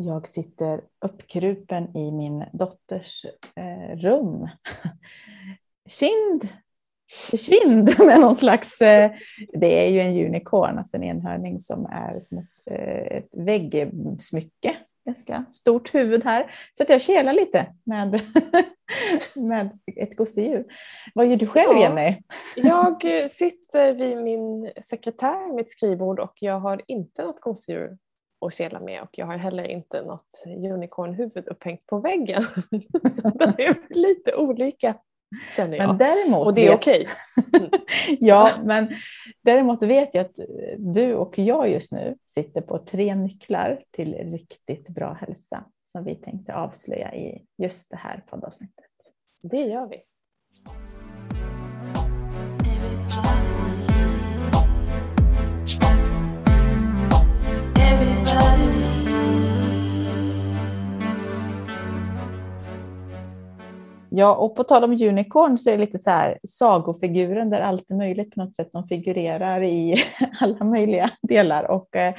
Jag sitter uppkrupen i min dotters eh, rum. Kind kind med någon slags, eh, det är ju en unicorn, alltså en enhörning som är som ett, eh, ett väggsmycke. Ganska stort huvud här. Så att jag kelar lite med, med ett gosedjur. Vad gör du själv ja, Jenny? Jag sitter vid min sekretär, mitt skrivbord och jag har inte något gosedjur att kela med och jag har heller inte något unicornhuvud upphängt på väggen. Så det är lite olika känner jag. Men däremot och det är okej. Okay. ja, men däremot vet jag att du och jag just nu sitter på tre nycklar till riktigt bra hälsa som vi tänkte avslöja i just det här poddavsnittet. Det gör vi. Ja, och på tal om unicorn så är det lite så här sagofiguren där allt är möjligt på något sätt som figurerar i alla möjliga delar. Och eh,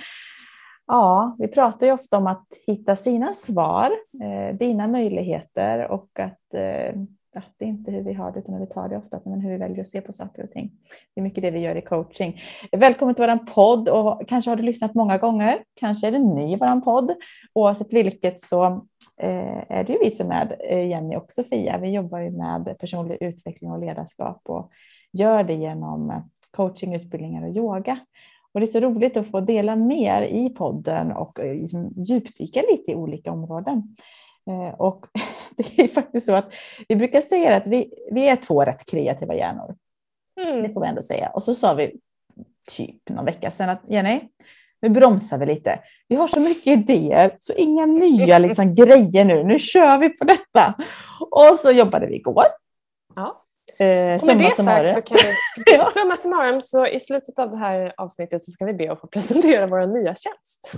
ja, vi pratar ju ofta om att hitta sina svar, eh, dina möjligheter och att, eh, att det är inte hur vi har det utan hur vi tar det ofta, men hur vi väljer att se på saker och ting. Det är mycket det vi gör i coaching. Välkommen till vår podd och kanske har du lyssnat många gånger, kanske är du ny i vår podd. Oavsett vilket så Eh, är det ju vi som är eh, Jenny och Sofia. Vi jobbar ju med personlig utveckling och ledarskap och gör det genom eh, coaching, utbildningar och yoga. Och det är så roligt att få dela mer i podden och eh, liksom djupdyka lite i olika områden. Och det är faktiskt så att vi brukar säga att vi, vi är två rätt kreativa hjärnor. Mm. Det får vi ändå säga. Och så sa vi typ någon vecka sedan att Jenny, nu bromsar vi lite. Vi har så mycket idéer, så inga nya liksom, grejer nu. Nu kör vi på detta. Och så jobbade vi igår. Ja. Eh, och med det sagt så kan vi, ja. summa summarum, så i slutet av det här avsnittet så ska vi be att få presentera vår nya tjänst.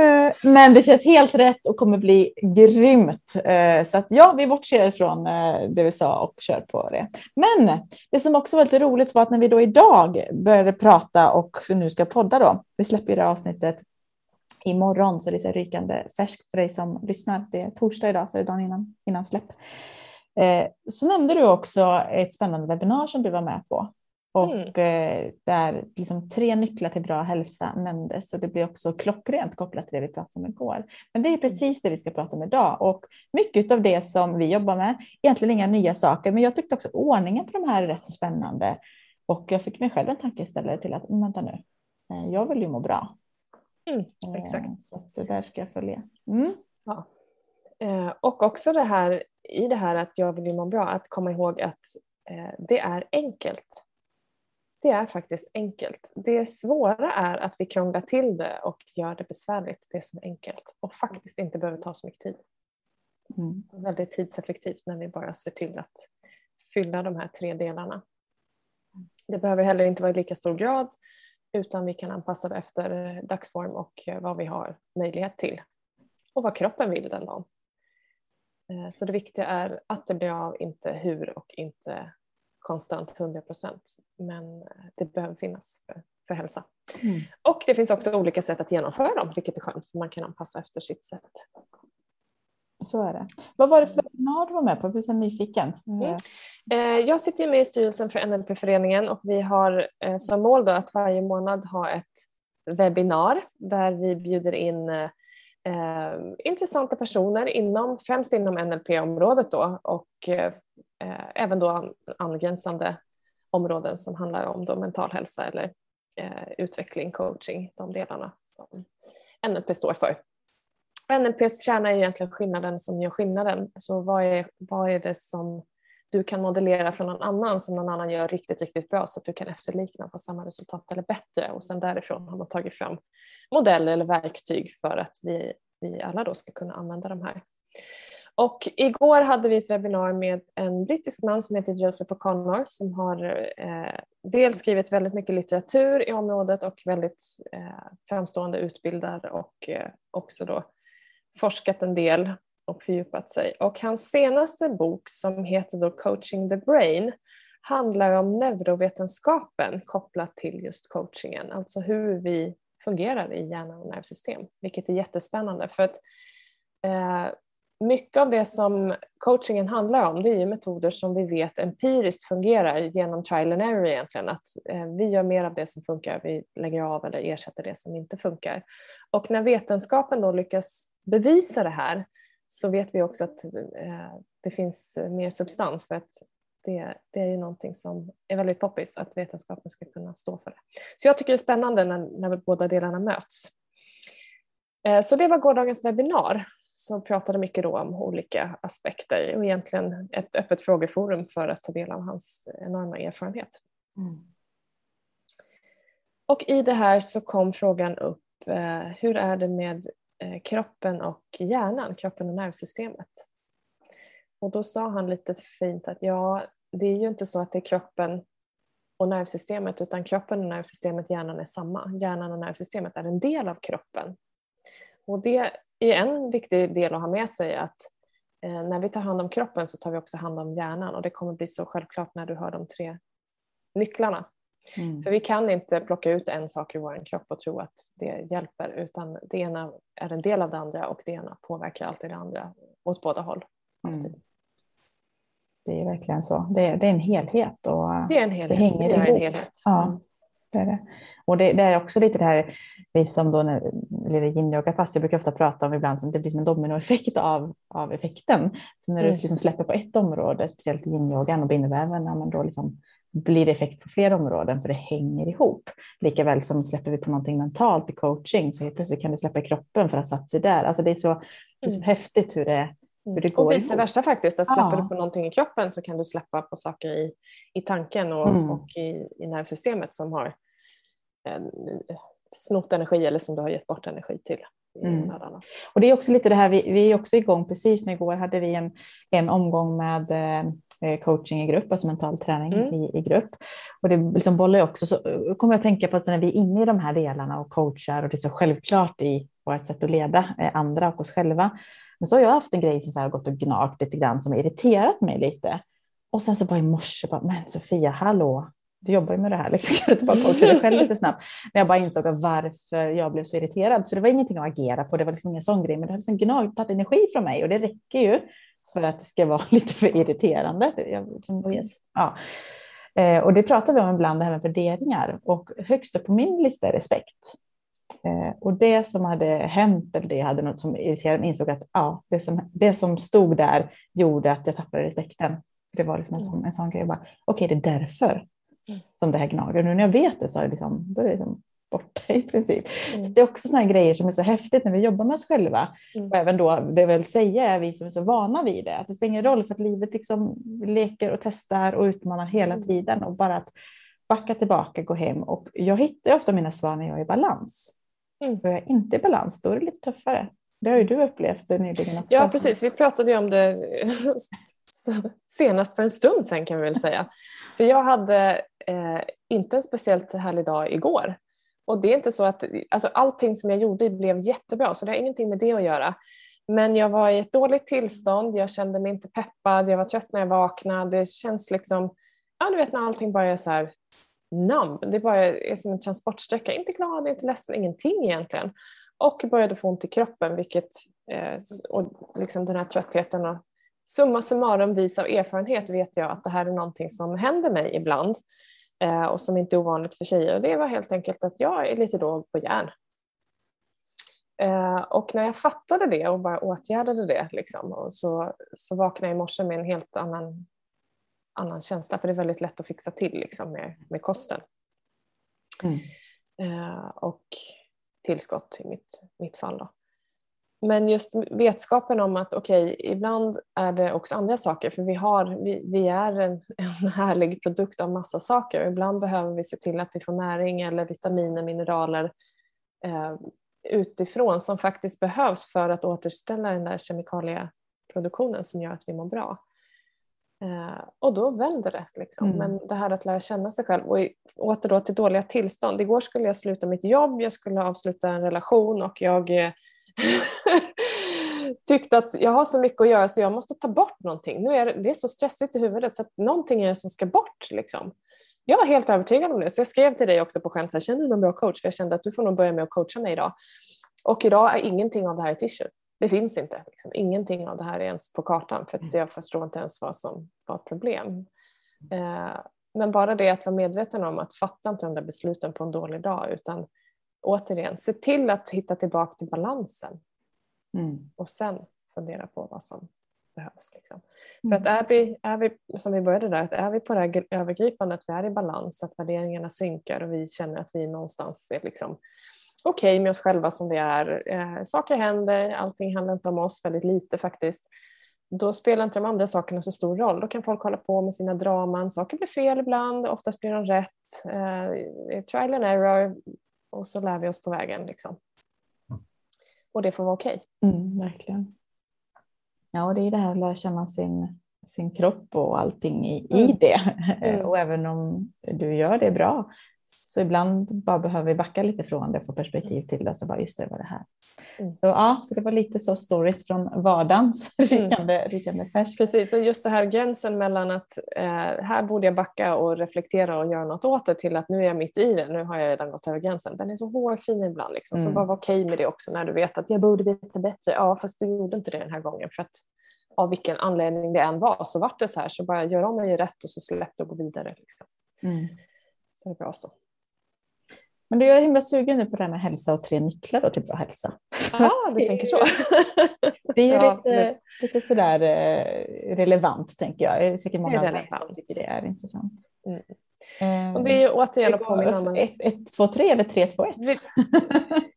Eh, men det känns helt rätt och kommer bli grymt. Eh, så att ja, vi bortser från eh, det vi sa och kör på det. Men det som också var lite roligt var att när vi då idag började prata och nu ska podda då. Vi släpper det här avsnittet imorgon så det är så rykande färskt för dig som lyssnar. Det är torsdag idag så det är dagen innan, innan släpp. Så nämnde du också ett spännande webbinar som du var med på och mm. Eh, där liksom tre nycklar till bra hälsa nämndes och det blir också klockrent kopplat till det vi pratade om igår. Men det är mm. precis det vi ska prata om idag och mycket av det som vi jobbar med, egentligen inga nya saker, men jag tyckte också ordningen på de här är rätt så spännande och jag fick mig själv en tankeställare till att vänta nu, eh, jag vill ju må bra. Mm, eh, exakt. Så det där ska jag följa. Mm. Ja. Och också det här i det här att jag vill ju må bra, att komma ihåg att det är enkelt det är faktiskt enkelt. Det svåra är att vi krånglar till det och gör det besvärligt, det som är enkelt och faktiskt inte behöver ta så mycket tid. Mm. Väldigt tidseffektivt när vi bara ser till att fylla de här tre delarna. Det behöver heller inte vara i lika stor grad utan vi kan anpassa det efter dagsform och vad vi har möjlighet till och vad kroppen vill den dagen. Eh, så det viktiga är att det blir av, inte hur och inte konstant 100 procent. Men det behöver finnas för, för hälsa. Mm. Och det finns också olika sätt att genomföra dem, vilket är skönt för man kan anpassa efter sitt sätt. Så är det. Vad var det för webinar du var med på? Jag blir så nyfiken. Mm. Eh, jag sitter med i styrelsen för NLP-föreningen och vi har eh, som mål att varje månad ha ett webbinar där vi bjuder in eh, intressanta personer inom, främst inom NLP-området då och eh, eh, även då angränsande områden som handlar om då mental hälsa eller eh, utveckling, coaching, de delarna som NLP står för. NLPs kärna är egentligen skillnaden som gör skillnaden. Så vad är, vad är det som du kan modellera från någon annan som någon annan gör riktigt, riktigt bra så att du kan efterlikna på samma resultat eller bättre och sen därifrån har man tagit fram modeller eller verktyg för att vi, vi alla då ska kunna använda de här. Och igår hade vi ett webbinar med en brittisk man som heter Joseph O'Connor som har eh, dels skrivit väldigt mycket litteratur i området och väldigt eh, framstående utbildad och eh, också då forskat en del och fördjupat sig. Och hans senaste bok som heter då Coaching the Brain handlar om neurovetenskapen kopplat till just coachingen, alltså hur vi fungerar i hjärna och nervsystem, vilket är jättespännande. För att eh, mycket av det som coachingen handlar om det är ju metoder som vi vet empiriskt fungerar genom trial and error egentligen. Att eh, vi gör mer av det som funkar, vi lägger av eller ersätter det som inte funkar. Och när vetenskapen då lyckas bevisa det här så vet vi också att eh, det finns mer substans för att det, det är ju någonting som är väldigt poppis att vetenskapen ska kunna stå för det. Så jag tycker det är spännande när, när båda delarna möts. Eh, så det var gårdagens webbinar som pratade mycket då om olika aspekter och egentligen ett öppet frågeforum för att ta del av hans enorma erfarenhet. Mm. Och i det här så kom frågan upp, eh, hur är det med eh, kroppen och hjärnan, kroppen och nervsystemet? Och då sa han lite fint att ja, det är ju inte så att det är kroppen och nervsystemet utan kroppen och nervsystemet, hjärnan är samma. Hjärnan och nervsystemet är en del av kroppen. Och det är en viktig del att ha med sig att eh, när vi tar hand om kroppen så tar vi också hand om hjärnan och det kommer bli så självklart när du hör de tre nycklarna. Mm. För vi kan inte plocka ut en sak ur vår kropp och tro att det hjälper utan det ena är en del av det andra och det ena påverkar alltid det andra åt båda håll. Mm. Det är verkligen så. Det är, det är en helhet. Och det är en helhet. Det hänger det ihop. En helhet. Ja, mm. Det är det. Och det, det, är också lite det här, vi som då, eller yin fast jag brukar ofta prata om ibland som det blir som en dominoeffekt av, av effekten. När mm. du liksom släpper på ett område, speciellt yin-yogan och bindeväven, när man då liksom blir det effekt på fler områden för det hänger ihop. Likaväl som släpper vi på någonting mentalt i coaching så helt plötsligt kan det släppa i kroppen för att sig där. Alltså det är så, det är så mm. häftigt hur det, hur det går Och vice versa faktiskt, att släpper ja. du på någonting i kroppen så kan du släppa på saker i, i tanken och, mm. och i, i nervsystemet som har snott energi eller som du har gett bort energi till. Mm. Och det är också lite det här, vi, vi är också igång precis nu igår hade vi en, en omgång med eh, coaching i grupp, alltså mental träning mm. i, i grupp. Och det liksom bollar jag också, så kommer jag att tänka på att när vi är inne i de här delarna och coachar och det är så självklart i vårt sätt att leda eh, andra och oss själva. Men så har jag haft en grej som så här gått och gnagt lite grann som har irriterat mig lite. Och sen så bara i morse, bara, men Sofia, hallå, du jobbar ju med det här, liksom. kan du inte bara coacha dig själv lite snabbt? När jag bara insåg varför jag blev så irriterad. Så det var ingenting att agera på, det var liksom ingen sån grej, men det har liksom gnagt, tagit energi från mig och det räcker ju för att det ska vara lite för irriterande. Jag, liksom, oh yes. ja. Eh, och det pratar vi om ibland, det här med värderingar. Och högst upp på min lista är respekt. Eh, och det som hade hänt, eller det jag hade något som irriterade mig, insåg att ja, det, som, det som stod där gjorde att jag tappade respekten. Det var liksom en, sån, en sån grej, okej okay, det är därför Mm. Som det här gnager. Nu när jag vet det så är det, liksom, då är det liksom borta i princip. Mm. det är också sådana grejer som är så häftigt när vi jobbar med oss själva. Mm. Och även då, det vill säga är vi som är så vana vid det, att det spelar ingen roll för att livet liksom leker och testar och utmanar hela mm. tiden och bara att backa tillbaka, gå hem och jag hittar ofta mina svar när jag är i balans. Mm. Och jag är inte i balans, då är det lite tuffare. Det har ju du upplevt nyligen också. Ja precis, vi pratade ju om det senast för en stund sedan kan vi väl säga. För jag hade eh, inte en speciellt härlig dag igår. Och det är inte så att alltså, allting som jag gjorde blev jättebra så det har ingenting med det att göra. Men jag var i ett dåligt tillstånd, jag kände mig inte peppad, jag var trött när jag vaknade. Det känns liksom, ja du vet när allting bara är så här numb. Det bara är som en transportsträcka, inte glad, inte ledsen, ingenting egentligen. Och började få ont i kroppen vilket, eh, och liksom den här tröttheten och summa summarum vis av erfarenhet vet jag att det här är någonting som händer mig ibland eh, och som inte är ovanligt för tjejer. Och det var helt enkelt att jag är lite låg på järn. Eh, och när jag fattade det och bara åtgärdade det liksom, så, så vaknade jag i morse med en helt annan, annan känsla för det är väldigt lätt att fixa till liksom, med, med kosten. Mm. Eh, och tillskott i mitt, mitt fall. Då. Men just vetskapen om att okej, okay, ibland är det också andra saker för vi, har, vi, vi är en, en härlig produkt av massa saker och ibland behöver vi se till att vi får näring eller vitaminer, mineraler eh, utifrån som faktiskt behövs för att återställa den där kemikalieproduktionen som gör att vi mår bra. Eh, och då vänder det. Liksom. Mm. Men det här att lära känna sig själv och åter då till dåliga tillstånd. Igår skulle jag sluta mitt jobb, jag skulle avsluta en relation och jag tyckte att jag har så mycket att göra så jag måste ta bort någonting. Nu är det, det är så stressigt i huvudet så att någonting är det som ska bort. Liksom. Jag var helt övertygad om det så jag skrev till dig också på skämt, jag känner du någon bra coach? För jag kände att du får nog börja med att coacha mig idag. Och idag är ingenting av det här ett issue. Det finns inte. Liksom. Ingenting av det här är ens på kartan för att jag förstår inte ens vad som var ett problem. Eh, men bara det att vara medveten om att fatta inte de där besluten på en dålig dag utan återigen se till att hitta tillbaka till balansen. Mm. Och sen fundera på vad som behövs. Liksom. Mm. För att är vi, är vi, som vi började där, att är vi på det här övergripande, att vi är i balans, att värderingarna synkar och vi känner att vi någonstans är liksom okej okay med oss själva som vi är. Eh, saker händer, allting handlar inte om oss, väldigt lite faktiskt. Då spelar inte de andra sakerna så stor roll. Då kan folk hålla på med sina draman, saker blir fel ibland, oftast blir de rätt. Eh, trial and error och så lär vi oss på vägen. Liksom. Och det får vara okej. Okay. Mm, verkligen. Ja, och det är det här att lära känna sin, sin kropp och allting i, mm. i det. Mm. Och även om du gör det bra så ibland bara behöver vi backa lite från det och få perspektiv till det och så bara just det var det här. Mm. Så ja, så det var lite så stories från vardagen, rykande, mm. rykande färskt. Precis, och just det här gränsen mellan att eh, här borde jag backa och reflektera och göra något åt det till att nu är jag mitt i det, nu har jag redan gått över gränsen. Den är så hårfin ibland liksom. så mm. bara vara okej okay med det också när du vet att jag borde veta bättre. Ja, fast du gjorde inte det den här gången för att av vilken anledning det än var så vart det så här så bara gör om och gör rätt och så släpp det och gå vidare. Liksom. Mm. Så det är bra så. Men du, jag är himla sugen nu på det här med hälsa och tre nycklar då till bra hälsa. Ja, ah, du tänker så. det är ju ja, lite, lite sådär eh, relevant tänker jag. Det är säkert många andra som tycker det är intressant. Mm. Eh, och det är ju återigen att påminna om... 1, 2, 3 eller 3, 2, 1?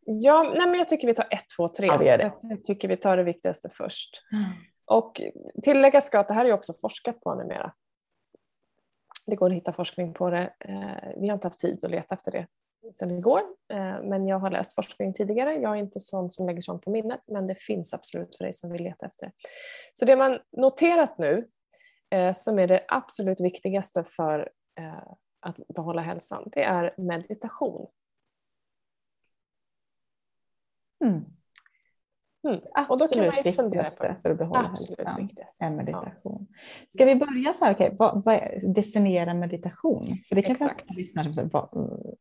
Ja, nej, men jag tycker vi tar 1, 2, 3. Ja, det det. Jag tycker vi tar det viktigaste först. Mm. Och tillägga ska att det här är också forskat på numera. Det går att hitta forskning på det. Eh, vi har inte haft tid att leta efter det sedan igår. Eh, men jag har läst forskning tidigare. Jag är inte sån som lägger sånt på minnet men det finns absolut för dig som vill leta efter. Så det man noterat nu eh, som är det absolut viktigaste för eh, att behålla hälsan det är meditation. Mm. Mm. Och då kan man ju viktigaste för att behålla hälsan är meditation. Ja. Ska vi börja så här, okay, vad, vad är, definiera meditation? För det kan Exakt. lyssna som säger,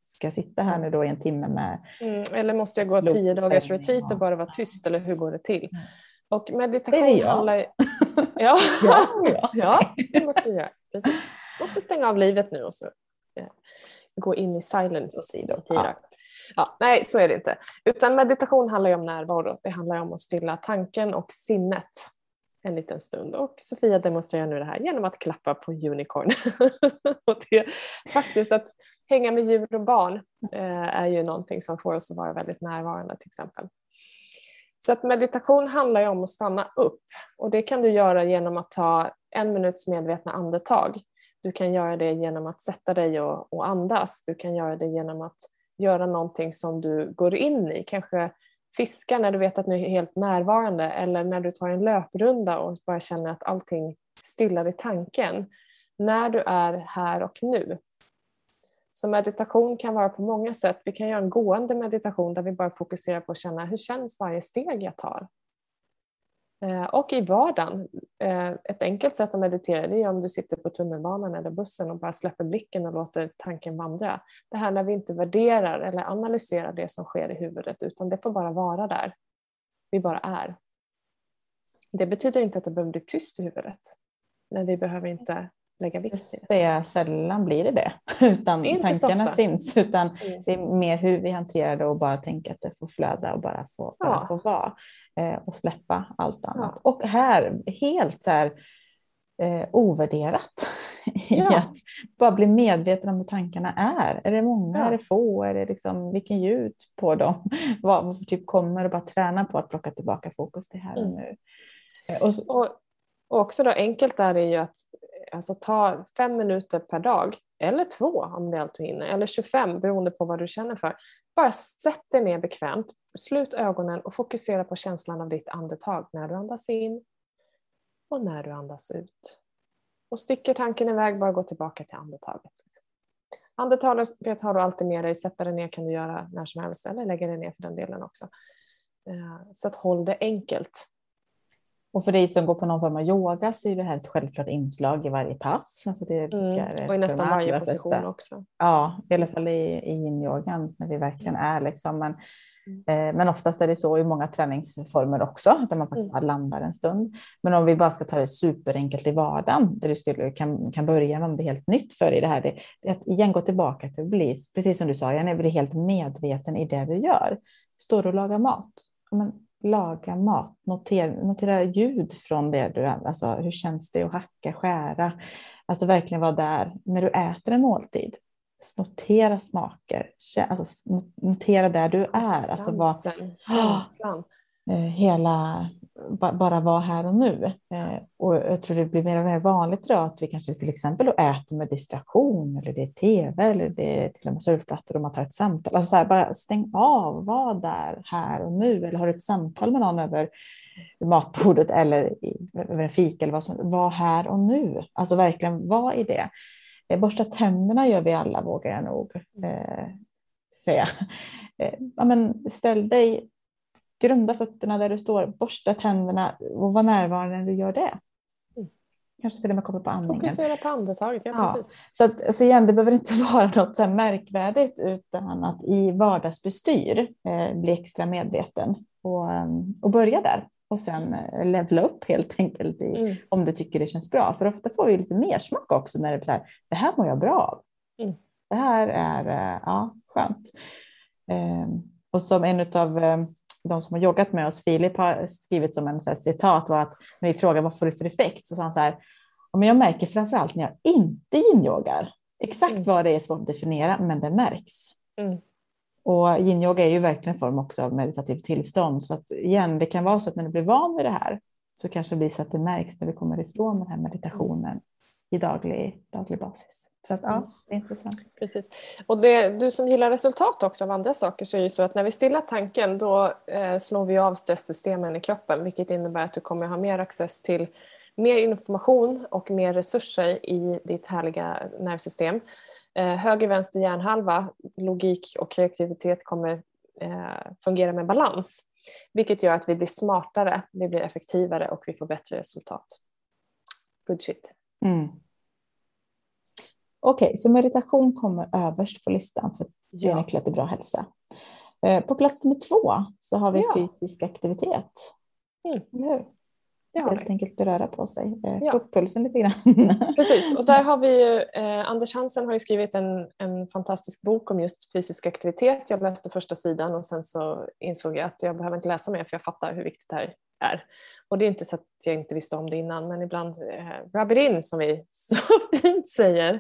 ska jag sitta här nu då i en timme med mm. Eller måste jag gå tio dagars retreat och bara vara tyst eller hur går det till? Mm. Och meditation det är det handlar ja. ja. ja, ja, det måste du göra. Precis. Måste stänga av livet nu och så ja, gå in i silence i ja. Ja, nej, så är det inte. Utan meditation handlar ju om närvaro. Det handlar om att stilla tanken och sinnet en liten stund. Och Sofia demonstrerar nu det här genom att klappa på unicorn. och det, faktiskt att hänga med djur och barn eh, är ju någonting som får oss att vara väldigt närvarande till exempel. Så att meditation handlar ju om att stanna upp och det kan du göra genom att ta en minuts medvetna andetag. Du kan göra det genom att sätta dig och, och andas. Du kan göra det genom att göra någonting som du går in i. Kanske fiska när du vet att du är helt närvarande eller när du tar en löprunda och bara känner att allting stillar i tanken. När du är här och nu. Så meditation kan vara på många sätt. Vi kan göra en gående meditation där vi bara fokuserar på att känna hur känns varje steg jag tar. Eh, och i vardagen, eh, ett enkelt sätt att meditera det är om du sitter på tunnelbanan eller bussen och bara släpper blicken och låter tanken vandra. Det här när vi inte värderar eller analyserar det som sker i huvudet utan det får bara vara där. Vi bara är. Det betyder inte att det behöver bli tyst i huvudet. Men vi behöver inte lägga vikt i det. Säga, sällan blir det det, utan tankarna finns. Utan mm. det är mer hur vi hanterar det och bara tänka att det får flöda och bara få, bara ja. få vara eh, och släppa allt annat. Ja. Och här helt så här, eh, ovärderat. Ja. att bara bli medveten om hur tankarna är. Är det många, ja. är det få, är det liksom, vilken ljud på dem? Vad, vad typ kommer och bara träna på att plocka tillbaka fokus till här och mm. nu. Eh, och, så, och, och också då enkelt är det ju att alltså, ta fem minuter per dag eller två om det är allt du hinner, eller 25 beroende på vad du känner för. Bara sätt dig ner bekvämt, slut ögonen och fokusera på känslan av ditt andetag när du andas in och när du andas ut. Och sticker tanken iväg, bara gå tillbaka till andetaget. Andetaget har du alltid med dig, sätta dig ner kan du göra när som helst eller lägga dig ner för den delen också. Eh, så att håll det enkelt. Och för dig som går på någon form av yoga så är det här ett självklart inslag i varje pass. Alltså det mm. Och i nästan varje position flesta. också. Ja, i alla fall i, i yin-yogan när vi verkligen är liksom. Men, mm. eh, men oftast är det så i många träningsformer också, där man faktiskt mm. bara landar en stund. Men om vi bara ska ta det superenkelt i vardagen, där du skulle, kan, kan börja med om det är helt nytt för dig, det här, det, det att igen gå tillbaka till att bli, precis som du sa, jag blir helt medveten i det du gör. Står du och lagar mat? Men, laga mat, notera, notera ljud från det du alltså hur känns det att hacka, skära, alltså verkligen vara där när du äter en måltid. Notera smaker, alltså notera där du är. Alltså vad, känslan. Eh, hela, bara vara här och nu. Eh, och jag tror det blir mer och mer vanligt idag att vi kanske till exempel äter med distraktion eller det är tv eller det är till och med surfplattor och man tar ett samtal. Alltså så här, bara stäng av, var där här och nu. Eller har du ett samtal med någon över matbordet eller över en fika eller vad som Var här och nu. Alltså verkligen var i det. Eh, borsta tänderna gör vi alla vågar jag nog eh, säga. Ja, men ställ dig Grunda fötterna där du står, borsta tänderna och var närvarande när du gör det. Mm. Kanske till och med kommer på andningen. Fokusera på andetaget, ja, ja. precis. Så, att, alltså igen, det behöver inte vara något så märkvärdigt utan att i vardagsbestyr eh, bli extra medveten och, ehm, och börja där och sen eh, levla upp helt enkelt i, mm. om du tycker det känns bra. För ofta får vi lite mer smak också när det är så här, det här mår jag bra av. Mm. Det här är eh, ja, skönt. Eh, och som en av ehm, de som har joggat med oss, Filip har skrivit som en här, citat var att när vi frågar vad får du för effekt så sa han så här, men jag märker framför allt när jag inte yin-yogar. Exakt mm. vad det är svårt att definiera, men det märks. Mm. Och yin-yoga är ju verkligen en form också av meditativt tillstånd. Så att igen, det kan vara så att när du blir van vid det här så kanske det blir så att det märks när vi kommer ifrån den här meditationen i daglig, daglig basis. Så att, ja, mm. det är intressant. Precis. Och det, du som gillar resultat också av andra saker så är det så att när vi stillar tanken då eh, slår vi av stresssystemen i kroppen vilket innebär att du kommer ha mer access till mer information och mer resurser i ditt härliga nervsystem. Eh, höger vänster hjärnhalva, logik och kreativitet kommer eh, fungera med balans vilket gör att vi blir smartare, vi blir effektivare och vi får bättre resultat. Good shit. Mm. Okej, okay, så meditation kommer överst på listan för det är nyckeln till bra hälsa. Eh, på plats nummer två så har vi ja. fysisk aktivitet. Mm. Eller Helt vi. enkelt röra på sig, eh, ja. få upp pulsen lite grann. Precis, och där har vi ju, eh, Anders Hansen har ju skrivit en, en fantastisk bok om just fysisk aktivitet. Jag läste första sidan och sen så insåg jag att jag behöver inte läsa mer för jag fattar hur viktigt det här är. Och det är inte så att jag inte visste om det innan men ibland eh, rub it in som vi så fint säger.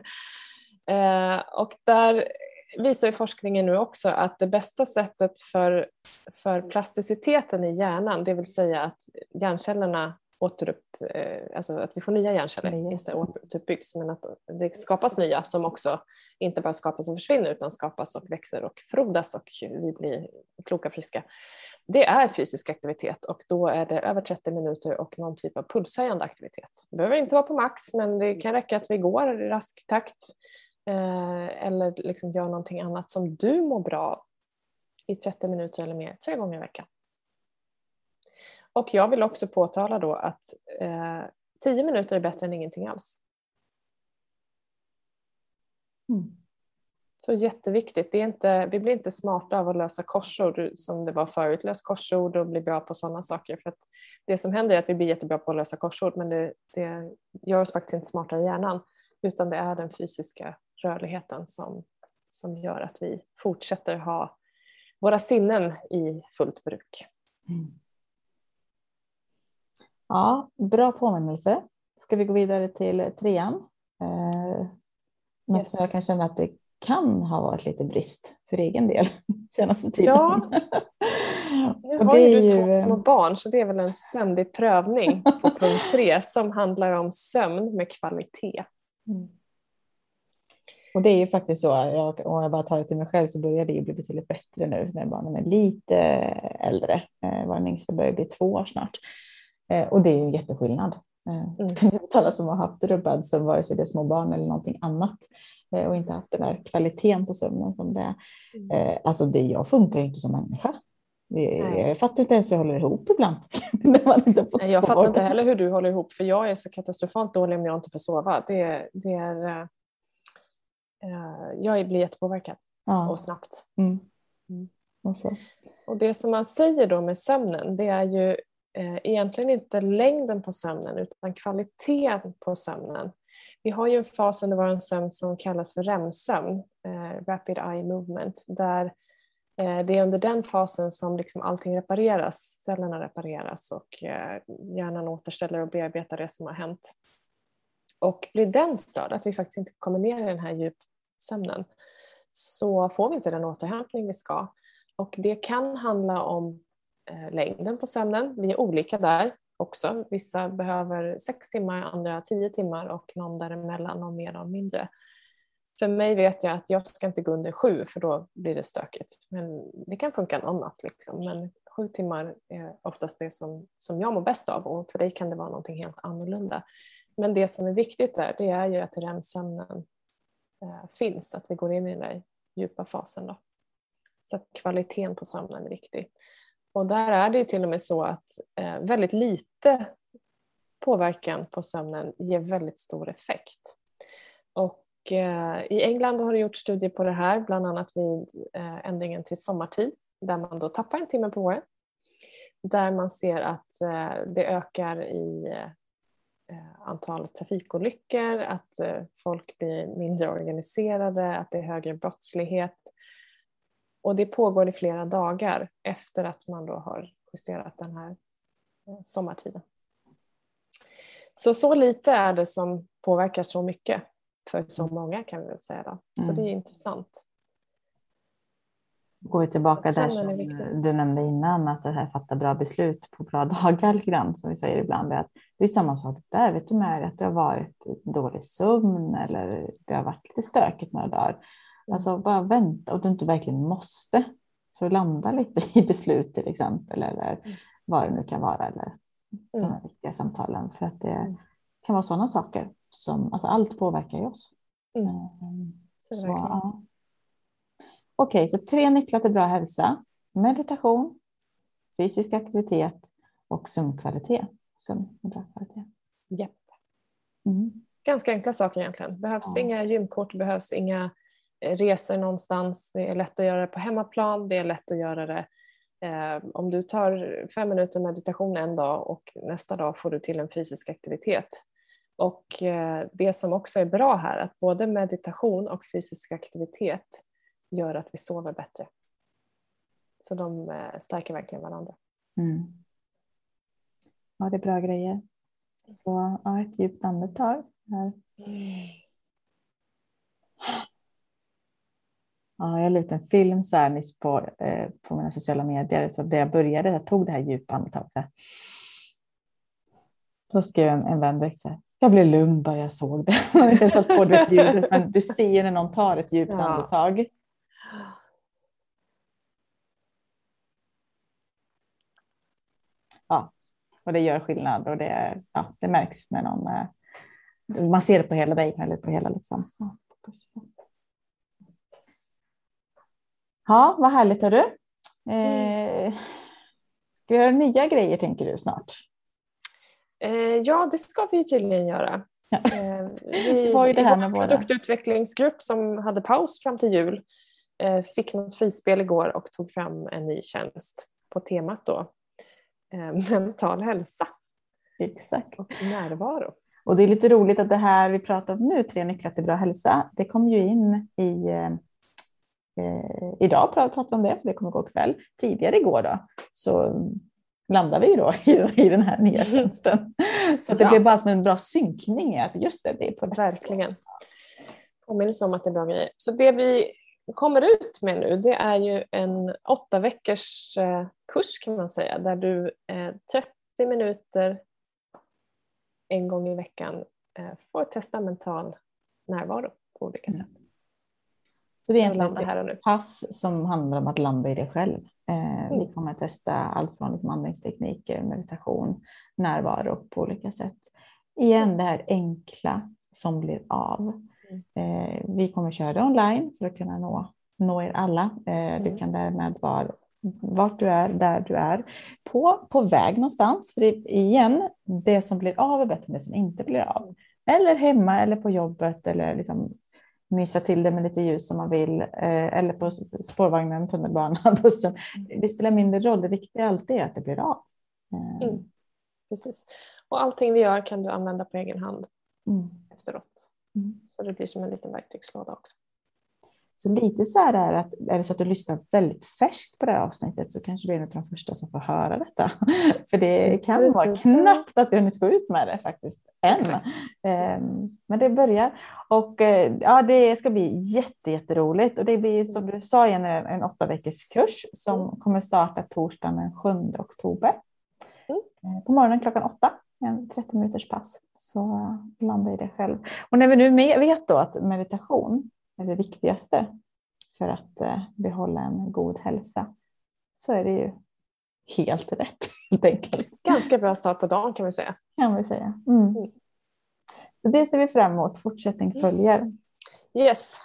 Eh, och där visar forskningen nu också att det bästa sättet för, för plasticiteten i hjärnan, det vill säga att hjärncellerna återupp, eh, alltså att vi får nya hjärnceller, yes. inte återuppbyggs men att det skapas nya som också inte bara skapas och försvinner utan skapas och växer och frodas och vi blir kloka och friska det är fysisk aktivitet och då är det över 30 minuter och någon typ av pulshöjande aktivitet. Det behöver inte vara på max men det kan räcka att vi går i rask takt eh, eller liksom gör någonting annat som du mår bra i 30 minuter eller mer tre gånger i veckan. Och jag vill också påtala då att eh, 10 minuter är bättre än ingenting alls. Mm. Så jätteviktigt. Det är inte, vi blir inte smarta av att lösa korsord som det var förut. Lös korsord och bli bra på sådana saker. För det som händer är att vi blir jättebra på att lösa korsord men det, det gör oss faktiskt inte smartare i hjärnan. Utan det är den fysiska rörligheten som, som gör att vi fortsätter ha våra sinnen i fullt bruk. Mm. Ja, bra påminnelse. Ska vi gå vidare till trean? Eh, något yes. som jag kan känna att det kan ha varit lite brist för egen del senaste tiden. Ja, nu har ju du två små barn så det är väl en ständig prövning på punkt tre som handlar om sömn med kvalitet. Mm. Och det är ju faktiskt så, jag, om jag bara tar det till mig själv så börjar det bli betydligt bättre nu när barnen är lite äldre. Eh, vår yngsta börjar bli två år snart. Eh, och det är ju en jätteskillnad. Eh, mm. Alla som har haft rubbad sömn, vare sig det är små barn eller någonting annat, Eh, och inte haft den där kvaliteten på sömnen som det är. Mm. Eh, alltså det, jag funkar ju inte som människa. Jag fattar inte ens hur jag håller ihop ibland. när man inte fått jag fattar inte heller hur du håller ihop för jag är så katastrofalt dålig om jag inte får sova. Det, det är, uh, jag blir jättepåverkad ja. och snabbt. Mm. Mm. Och, och det som man säger då med sömnen det är ju eh, Eh, egentligen inte längden på sömnen utan kvaliteten på sömnen. Vi har ju en fas under vår sömn som kallas för REM-sömn, eh, Rapid Eye Movement, där eh, det är under den fasen som liksom allting repareras, cellerna repareras och eh, hjärnan återställer och bearbetar det som har hänt. Och blir den störd, att vi faktiskt inte kommer ner i den här djupsömnen, så får vi inte den återhämtning vi ska. Och det kan handla om Eh, längden på sömnen. Vi är olika där också. Vissa behöver sex timmar, andra tio timmar och någon däremellan, någon mer, någon mindre. För mig vet jag att jag ska inte gå under sju för då blir det stökigt. Men det kan funka någon natt. Liksom. Men sju timmar är oftast det som, som jag mår bäst av och för dig kan det vara någonting helt annorlunda. Men det som är viktigt där det är ju att REM-sömnen eh, finns, att vi går in i den där djupa fasen. Då. Så att kvaliteten på sömnen är viktig. Och där är det ju till och med så att eh, väldigt lite påverkan på sömnen ger väldigt stor effekt. Och eh, i England har det gjorts studier på det här, bland annat vid eh, ändringen till sommartid, där man då tappar en timme på året. Där man ser att eh, det ökar i eh, antal trafikolyckor, att eh, folk blir mindre organiserade, att det är högre brottslighet och det pågår i flera dagar efter att man då har justerat den här eh, sommartiden. Så så lite är det som påverkar så mycket för så mm. många kan vi väl säga. Då. Så mm. det är intressant. Går vi tillbaka där som du nämnde innan, att det här fatta bra beslut på bra dagar grann, som vi säger ibland. Att det är samma sak där, vet du med att det har varit dålig sömn eller det har varit lite stökigt några dagar. Alltså bara vänta och du inte verkligen måste. Så landa lite i beslut till exempel eller mm. vad det nu kan vara eller de här mm. viktiga samtalen för att det mm. kan vara sådana saker som alltså allt påverkar ju oss. Mm. Ehm, så, så ja. Okej, så tre nycklar till bra hälsa. Meditation, fysisk aktivitet och sömnkvalitet. Sömn och bra kvalitet. Yep. Mm. Ganska enkla saker egentligen. Behövs ja. inga gymkort, behövs inga resor någonstans. Det är lätt att göra det på hemmaplan, det är lätt att göra det eh, om du tar fem minuter meditation en dag och nästa dag får du till en fysisk aktivitet. Och eh, det som också är bra här att både meditation och fysisk aktivitet gör att vi sover bättre. Så de eh, stärker verkligen varandra. Mm. Ja, det är bra grejer. Så ja, ett djupt andetag. Här. Ja, jag la ut en film så här nyss på, eh, på mina sociala medier. Så det jag började, jag tog det här djupa andetaget. Då skrev en, en vän direkt så här, jag blev lugn bara jag såg det. Inte satt på det ljudet, men du ser när någon tar ett djupt ja. andetag. Ja, och det gör skillnad och det, ja, det märks när någon, eh, man ser det på hela dig eller på hela liksom. Ja, Ja, vad härligt hörru. Eh, ska vi göra nya grejer tänker du snart? Eh, ja, det ska vi tydligen göra. Ja. Eh, vi, var ju det här med vår produktutvecklingsgrupp som hade paus fram till jul eh, fick något frispel igår och tog fram en ny tjänst på temat då eh, mental hälsa. Exakt. Och närvaro. Och det är lite roligt att det här vi pratar om nu, tre nycklar till bra hälsa, det kom ju in i eh, idag pratar vi om det, för det kommer gå kväll. Tidigare igår då, så landade vi då i, i den här nya tjänsten. Så det ja. blev bara som en bra synkning. Att just det, det är på det Verkligen. Påminnelse om att det är bra grejer. Så det vi kommer ut med nu det är ju en åtta veckors eh, kurs kan man säga där du eh, 30 minuter en gång i veckan eh, får testa mental närvaro på olika mm. Så det är egentligen ett pass som handlar om att landa i det själv. Eh, mm. Vi kommer att testa allt från liksom andningstekniker, meditation, närvaro på olika sätt. Igen mm. det här enkla som blir av. Mm. Eh, vi kommer köra det online för att kunna nå, nå er alla. Eh, du mm. kan därmed vara vart du är, där du är, på, på väg någonstans. För det, igen, det som blir av är bättre än det som inte blir av. Eller hemma eller på jobbet eller liksom mysa till det med lite ljus om man vill. Eh, eller på spårvagnen, tunnelbanan, bussen. Det spelar mindre roll. Det viktiga alltid är att det blir av. Eh. Mm. Precis. Och allting vi gör kan du använda på egen hand mm. efteråt. Mm. Så det blir som en liten verktygslåda också. Så lite så här är att är det så att du lyssnar väldigt färskt på det här avsnittet så kanske du är en av de första som får höra detta. För det kan vara knappt att du hunnit få ut med det faktiskt än. Ehm, men det börjar och eh, ja, det ska bli jätte, jätteroligt och det blir som du sa igen en åtta veckors kurs som mm. kommer starta torsdagen den 7 oktober. Mm. Eh, på morgonen klockan åtta en 30 minuters pass så landa i det själv. Och när vi nu vet då att meditation är det viktigaste för att eh, behålla en god hälsa så är det ju helt rätt helt enkelt. Ganska bra start på dagen kan vi säga. Kan vi säga. Mm. mm. Så det ser vi fram emot. Fortsättning mm. följer. Yes.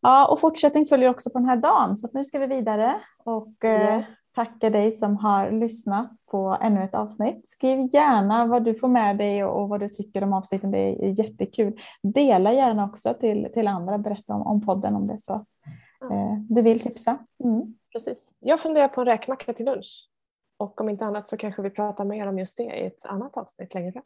Ja, och fortsättning följer också på den här dagen. Så nu ska vi vidare och eh, yes. tacka dig som har lyssnat på ännu ett avsnitt. Skriv gärna vad du får med dig och vad du tycker om avsnitten. Det är jättekul. Dela gärna också till, till andra. Berätta om, om podden om det är så att eh, du vill tipsa. Mm. Precis. Jag funderar på en räkmacka till lunch. Och om inte annat så kanske vi pratar mer om just det i ett annat avsnitt längre fram.